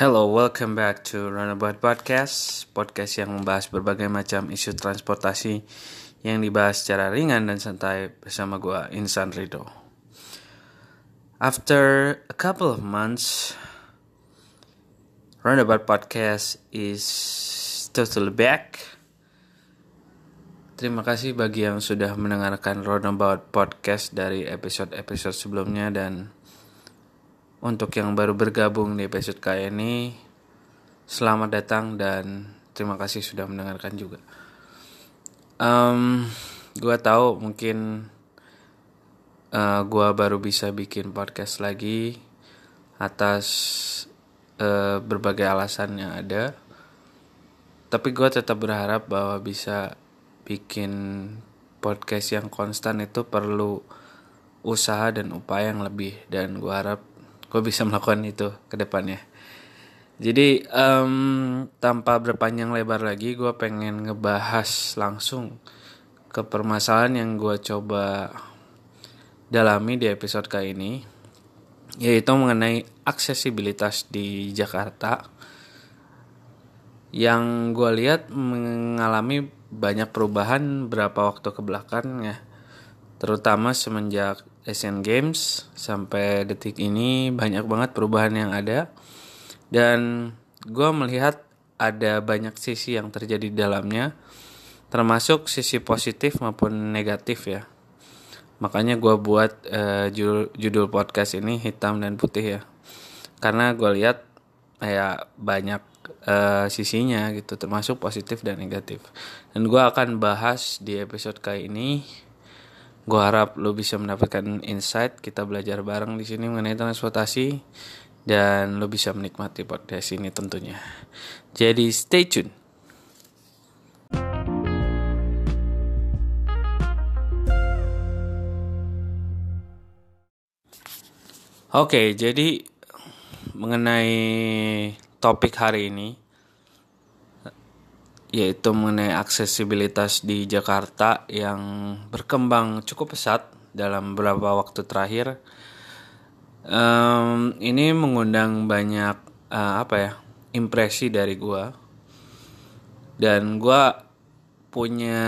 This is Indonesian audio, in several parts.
Hello, welcome back to Runabout Podcast, podcast yang membahas berbagai macam isu transportasi yang dibahas secara ringan dan santai bersama gue Insan Rido. After a couple of months, Runabout Podcast is totally back. Terima kasih bagi yang sudah mendengarkan Roundabout Podcast dari episode-episode sebelumnya dan untuk yang baru bergabung di episode kali ini, selamat datang dan terima kasih sudah mendengarkan juga. Um, gue tahu mungkin uh, gue baru bisa bikin podcast lagi atas uh, berbagai alasan yang ada. Tapi gue tetap berharap bahwa bisa bikin podcast yang konstan itu perlu usaha dan upaya yang lebih dan gue harap gue bisa melakukan itu ke depannya. Jadi um, tanpa berpanjang lebar lagi, gue pengen ngebahas langsung ke permasalahan yang gue coba dalami di episode kali ini, yaitu mengenai aksesibilitas di Jakarta. Yang gue lihat mengalami banyak perubahan berapa waktu ke belakang ya, terutama semenjak Asian Games sampai detik ini banyak banget perubahan yang ada. Dan gue melihat ada banyak sisi yang terjadi di dalamnya termasuk sisi positif maupun negatif ya. Makanya gue buat uh, judul, judul podcast ini hitam dan putih ya. Karena gue lihat ya banyak uh, sisinya gitu termasuk positif dan negatif. Dan gue akan bahas di episode kali ini Gue harap lo bisa mendapatkan insight. Kita belajar bareng di sini mengenai transportasi dan lo bisa menikmati podcast ini tentunya. Jadi stay tune. Oke, jadi mengenai topik hari ini yaitu mengenai aksesibilitas di Jakarta yang berkembang cukup pesat dalam beberapa waktu terakhir. Um, ini mengundang banyak uh, apa ya impresi dari gue dan gue punya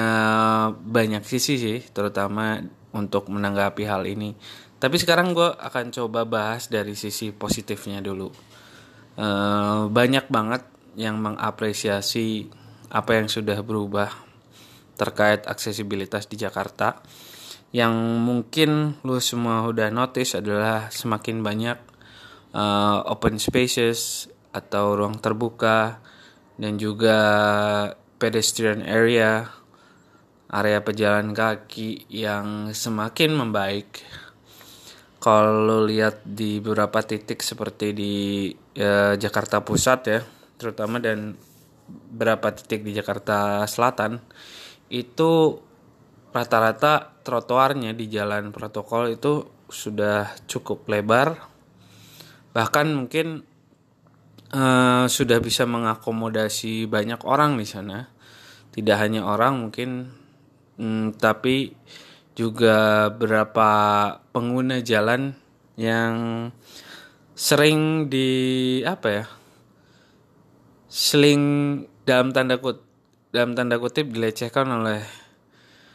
banyak sisi sih terutama untuk menanggapi hal ini. Tapi sekarang gue akan coba bahas dari sisi positifnya dulu. Uh, banyak banget yang mengapresiasi apa yang sudah berubah terkait aksesibilitas di Jakarta. Yang mungkin lu semua udah notice adalah semakin banyak uh, open spaces atau ruang terbuka dan juga pedestrian area, area pejalan kaki yang semakin membaik. Kalau lihat di beberapa titik seperti di uh, Jakarta Pusat ya, terutama dan berapa titik di Jakarta Selatan itu rata-rata trotoarnya di jalan protokol itu sudah cukup lebar. Bahkan mungkin uh, sudah bisa mengakomodasi banyak orang di sana. Tidak hanya orang mungkin um, tapi juga beberapa pengguna jalan yang sering di apa ya seling dalam tanda kut dalam tanda kutip dilecehkan oleh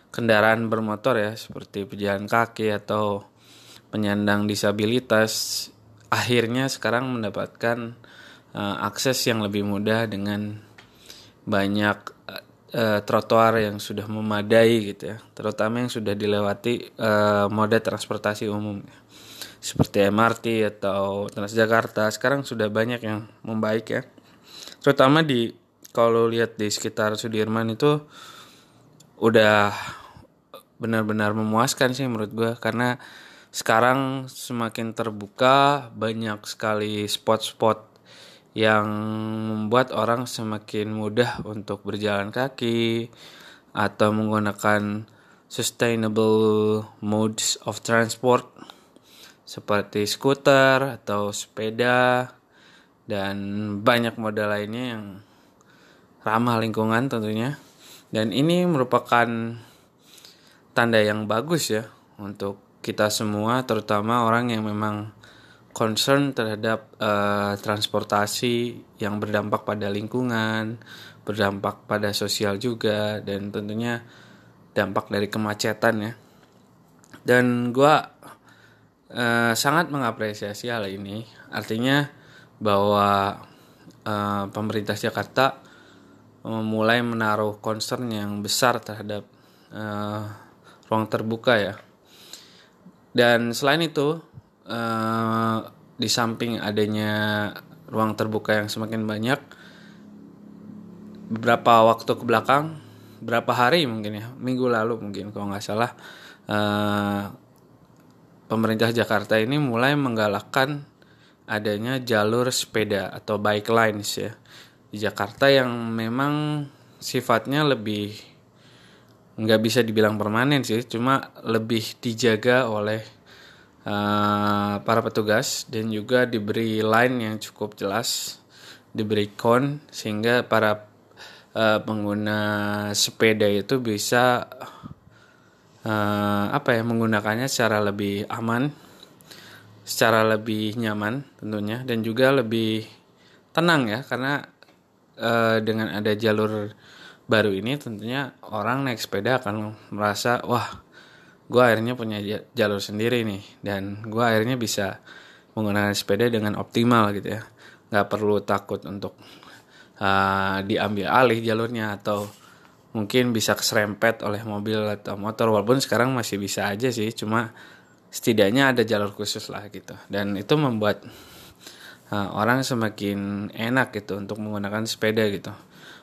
kendaraan bermotor ya seperti pejalan kaki atau penyandang disabilitas akhirnya sekarang mendapatkan uh, akses yang lebih mudah dengan banyak uh, trotoar yang sudah memadai gitu ya terutama yang sudah dilewati uh, moda transportasi umum seperti MRT atau Transjakarta sekarang sudah banyak yang membaik ya terutama di kalau lihat di sekitar Sudirman itu udah benar-benar memuaskan sih menurut gue karena sekarang semakin terbuka banyak sekali spot-spot yang membuat orang semakin mudah untuk berjalan kaki atau menggunakan sustainable modes of transport seperti skuter atau sepeda dan banyak modal lainnya yang ramah lingkungan tentunya dan ini merupakan tanda yang bagus ya untuk kita semua terutama orang yang memang concern terhadap uh, transportasi yang berdampak pada lingkungan, berdampak pada sosial juga, dan tentunya dampak dari kemacetan ya. Dan gue uh, sangat mengapresiasi hal ini. Artinya bahwa uh, pemerintah Jakarta memulai menaruh concern yang besar terhadap uh, ruang terbuka ya. Dan selain itu uh, di samping adanya ruang terbuka yang semakin banyak beberapa waktu ke belakang berapa hari mungkin ya minggu lalu mungkin kalau nggak salah uh, pemerintah Jakarta ini mulai menggalakkan adanya jalur sepeda atau bike lanes ya. Di Jakarta yang memang sifatnya lebih nggak bisa dibilang permanen sih cuma lebih dijaga oleh uh, para petugas dan juga diberi line yang cukup jelas, diberi kon sehingga para uh, pengguna sepeda itu bisa uh, apa ya menggunakannya secara lebih aman, secara lebih nyaman tentunya dan juga lebih tenang ya karena uh, dengan ada jalur baru ini tentunya orang naik sepeda akan merasa wah gue akhirnya punya jalur sendiri nih dan gue akhirnya bisa menggunakan sepeda dengan optimal gitu ya. Nggak perlu takut untuk uh, diambil alih jalurnya atau mungkin bisa keserempet oleh mobil atau motor walaupun sekarang masih bisa aja sih cuma setidaknya ada jalur khusus lah gitu. Dan itu membuat uh, orang semakin enak gitu untuk menggunakan sepeda gitu.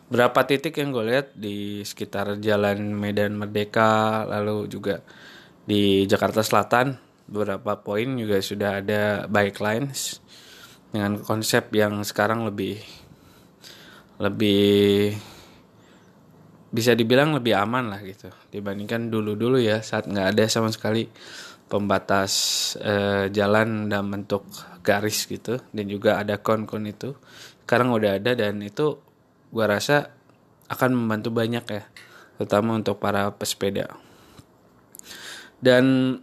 Berapa titik yang gue lihat di sekitar jalan Medan Merdeka lalu juga di Jakarta Selatan beberapa poin juga sudah ada bike lines dengan konsep yang sekarang lebih lebih bisa dibilang lebih aman lah gitu dibandingkan dulu-dulu ya saat nggak ada sama sekali pembatas eh, jalan dalam bentuk garis gitu. Dan juga ada kon-kon itu. Sekarang udah ada dan itu gua rasa akan membantu banyak ya terutama untuk para pesepeda. Dan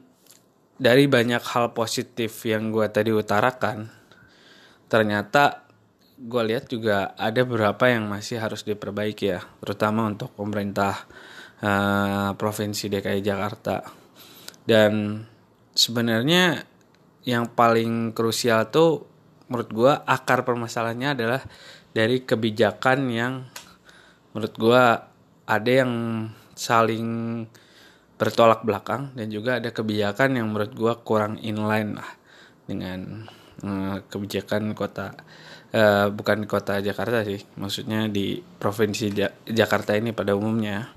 dari banyak hal positif yang gue tadi utarakan, ternyata gue lihat juga ada beberapa yang masih harus diperbaiki ya, terutama untuk pemerintah uh, provinsi DKI Jakarta. Dan sebenarnya yang paling krusial tuh menurut gue akar permasalahannya adalah dari kebijakan yang menurut gue ada yang saling bertolak belakang dan juga ada kebijakan yang menurut gue kurang inline lah dengan uh, kebijakan kota uh, bukan kota Jakarta sih maksudnya di provinsi ja Jakarta ini pada umumnya.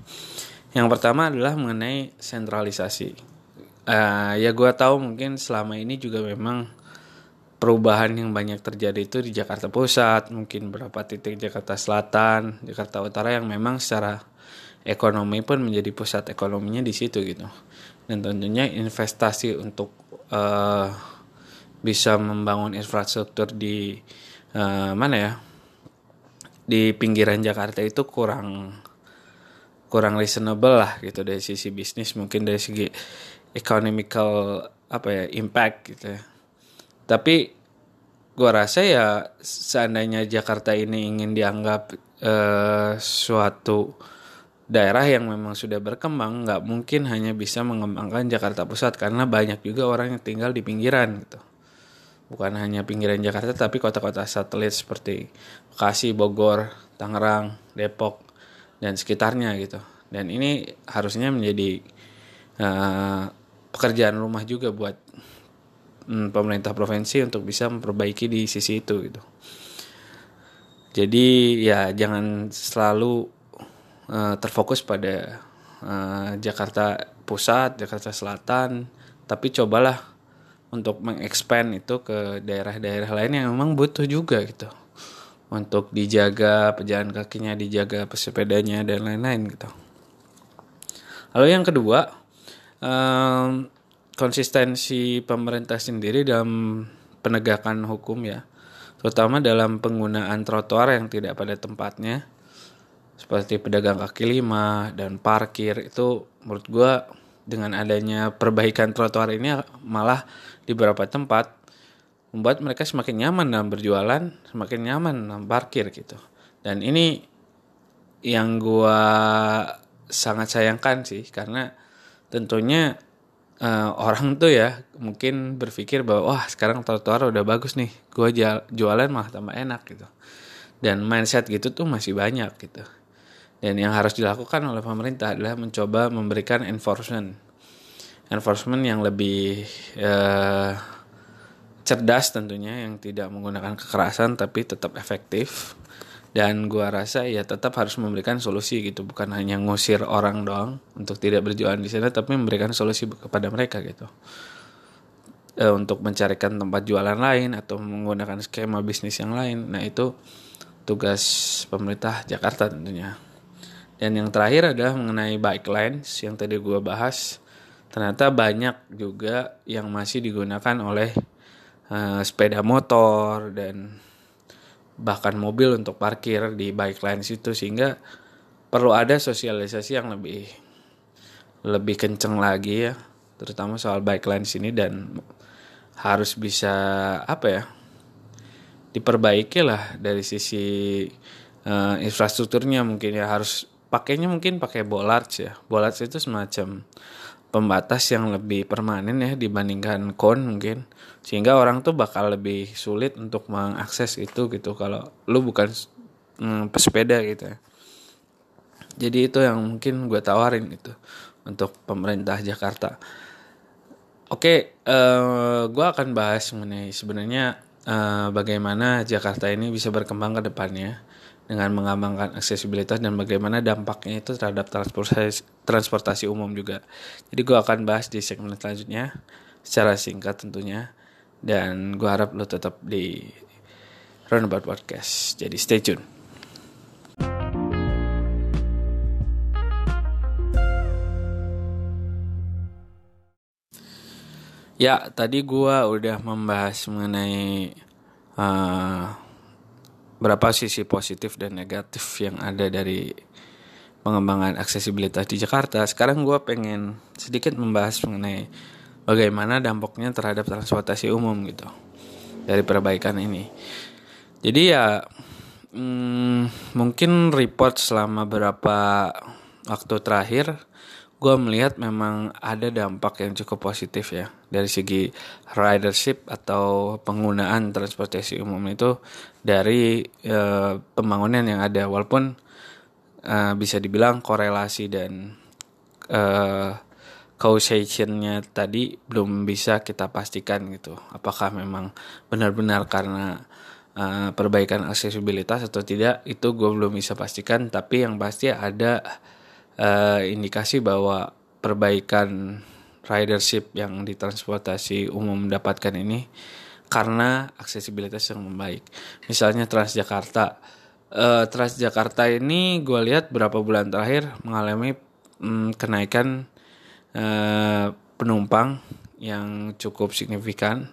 Yang pertama adalah mengenai sentralisasi uh, ya gue tahu mungkin selama ini juga memang perubahan yang banyak terjadi itu di Jakarta Pusat mungkin beberapa titik Jakarta Selatan Jakarta Utara yang memang secara ekonomi pun menjadi pusat ekonominya di situ gitu. Dan tentunya investasi untuk uh, bisa membangun infrastruktur di uh, mana ya di pinggiran Jakarta itu kurang kurang reasonable lah gitu dari sisi bisnis mungkin dari segi economical apa ya impact gitu ya. Tapi gua rasa ya seandainya Jakarta ini ingin dianggap uh, suatu daerah yang memang sudah berkembang nggak mungkin hanya bisa mengembangkan Jakarta Pusat karena banyak juga orang yang tinggal di pinggiran gitu. Bukan hanya pinggiran Jakarta tapi kota-kota satelit seperti Bekasi, Bogor, Tangerang, Depok dan sekitarnya gitu. Dan ini harusnya menjadi uh, pekerjaan rumah juga buat um, pemerintah provinsi untuk bisa memperbaiki di sisi itu gitu. Jadi ya jangan selalu uh, terfokus pada uh, Jakarta Pusat, Jakarta Selatan, tapi cobalah untuk mengekspand itu ke daerah-daerah lain yang memang butuh juga gitu untuk dijaga pejalan kakinya, dijaga pesepedanya dan lain-lain gitu. Lalu yang kedua, um, konsistensi pemerintah sendiri dalam penegakan hukum ya, terutama dalam penggunaan trotoar yang tidak pada tempatnya seperti pedagang kaki lima dan parkir itu menurut gue dengan adanya perbaikan trotoar ini malah di beberapa tempat membuat mereka semakin nyaman dalam berjualan, semakin nyaman dalam parkir gitu. Dan ini yang gua sangat sayangkan sih karena tentunya uh, orang tuh ya mungkin berpikir bahwa wah sekarang trotoar udah bagus nih, gua jualan malah tambah enak gitu. Dan mindset gitu tuh masih banyak gitu. Dan yang harus dilakukan oleh pemerintah adalah mencoba memberikan enforcement. Enforcement yang lebih uh, cerdas tentunya yang tidak menggunakan kekerasan tapi tetap efektif. Dan gua rasa ya tetap harus memberikan solusi gitu bukan hanya ngusir orang doang untuk tidak berjualan di sana tapi memberikan solusi kepada mereka gitu. E, untuk mencarikan tempat jualan lain atau menggunakan skema bisnis yang lain. Nah itu tugas pemerintah Jakarta tentunya. Dan yang terakhir adalah mengenai bike lanes yang tadi gua bahas. Ternyata banyak juga yang masih digunakan oleh uh, sepeda motor dan bahkan mobil untuk parkir di bike lanes itu sehingga perlu ada sosialisasi yang lebih lebih kenceng lagi ya terutama soal bike lanes ini dan harus bisa apa ya diperbaiki lah dari sisi uh, infrastrukturnya mungkin ya. Harus pakainya mungkin pakai bollards ya. Bollards itu semacam pembatas yang lebih permanen ya dibandingkan kon mungkin. Sehingga orang tuh bakal lebih sulit untuk mengakses itu gitu kalau lu bukan hmm, pesepeda gitu ya. jadi itu yang mungkin gue tawarin gitu untuk pemerintah Jakarta. Oke uh, gue akan bahas mengenai sebenarnya uh, bagaimana Jakarta ini bisa berkembang ke depannya dengan mengembangkan aksesibilitas dan bagaimana dampaknya itu terhadap transportasi, transportasi umum juga. Jadi gue akan bahas di segmen selanjutnya secara singkat tentunya dan gue harap lo tetap di Roundabout Podcast. Jadi stay tune. Ya, tadi gue udah membahas mengenai uh, berapa sisi positif dan negatif yang ada dari pengembangan aksesibilitas di Jakarta. Sekarang gue pengen sedikit membahas mengenai bagaimana dampaknya terhadap transportasi umum gitu dari perbaikan ini. Jadi ya hmm, mungkin report selama beberapa waktu terakhir gue melihat memang ada dampak yang cukup positif ya dari segi ridership atau penggunaan transportasi umum itu dari uh, pembangunan yang ada. Walaupun uh, bisa dibilang korelasi dan uh, causationnya tadi belum bisa kita pastikan gitu. Apakah memang benar-benar karena uh, perbaikan aksesibilitas atau tidak itu gue belum bisa pastikan. Tapi yang pasti ada uh, indikasi bahwa perbaikan ridership yang di transportasi umum mendapatkan ini karena aksesibilitas yang membaik. Misalnya Transjakarta. Uh, Transjakarta ini gue lihat berapa bulan terakhir mengalami um, kenaikan uh, penumpang yang cukup signifikan.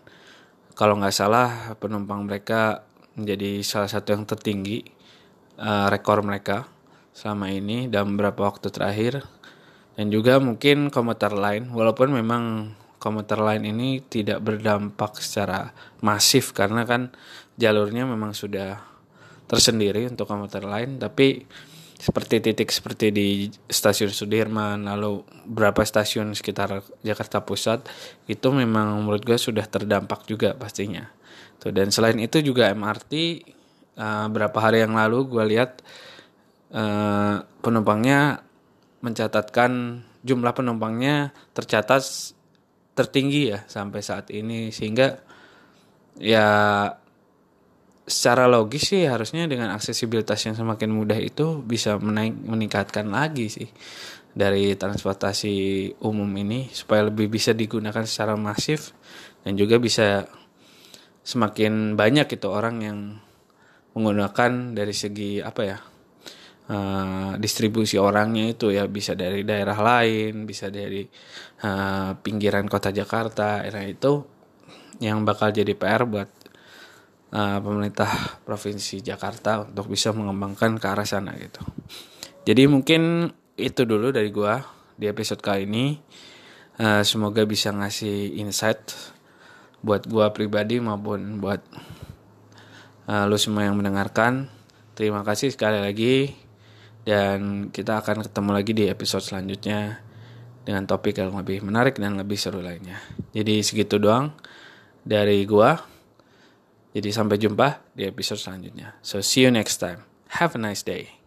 Kalau nggak salah penumpang mereka menjadi salah satu yang tertinggi uh, rekor mereka selama ini dalam beberapa waktu terakhir. Dan juga mungkin komuter lain walaupun memang komuter lain ini tidak berdampak secara masif karena kan jalurnya memang sudah tersendiri untuk komuter lain tapi seperti titik seperti di stasiun Sudirman lalu berapa stasiun sekitar Jakarta Pusat itu memang menurut gue sudah terdampak juga pastinya. Tuh dan selain itu juga MRT uh, eh, berapa hari yang lalu gue lihat uh, penumpangnya mencatatkan jumlah penumpangnya tercatat tertinggi ya sampai saat ini. Sehingga ya secara logis sih harusnya dengan aksesibilitas yang semakin mudah itu bisa menaik meningkatkan lagi sih dari transportasi umum ini supaya lebih bisa digunakan secara masif dan juga bisa semakin banyak itu orang yang menggunakan dari segi apa ya uh, distribusi orangnya itu ya bisa dari daerah lain, bisa dari uh, pinggiran kota Jakarta, era itu yang bakal jadi PR buat uh, pemerintah provinsi Jakarta untuk bisa mengembangkan ke arah sana gitu. Jadi mungkin itu dulu dari gua di episode kali ini. Uh, semoga bisa ngasih insight buat gue pribadi maupun buat uh, lu semua yang mendengarkan terima kasih sekali lagi dan kita akan ketemu lagi di episode selanjutnya dengan topik yang lebih menarik dan lebih seru lainnya. Jadi segitu doang dari gua. Jadi sampai jumpa di episode selanjutnya. So see you next time. Have a nice day.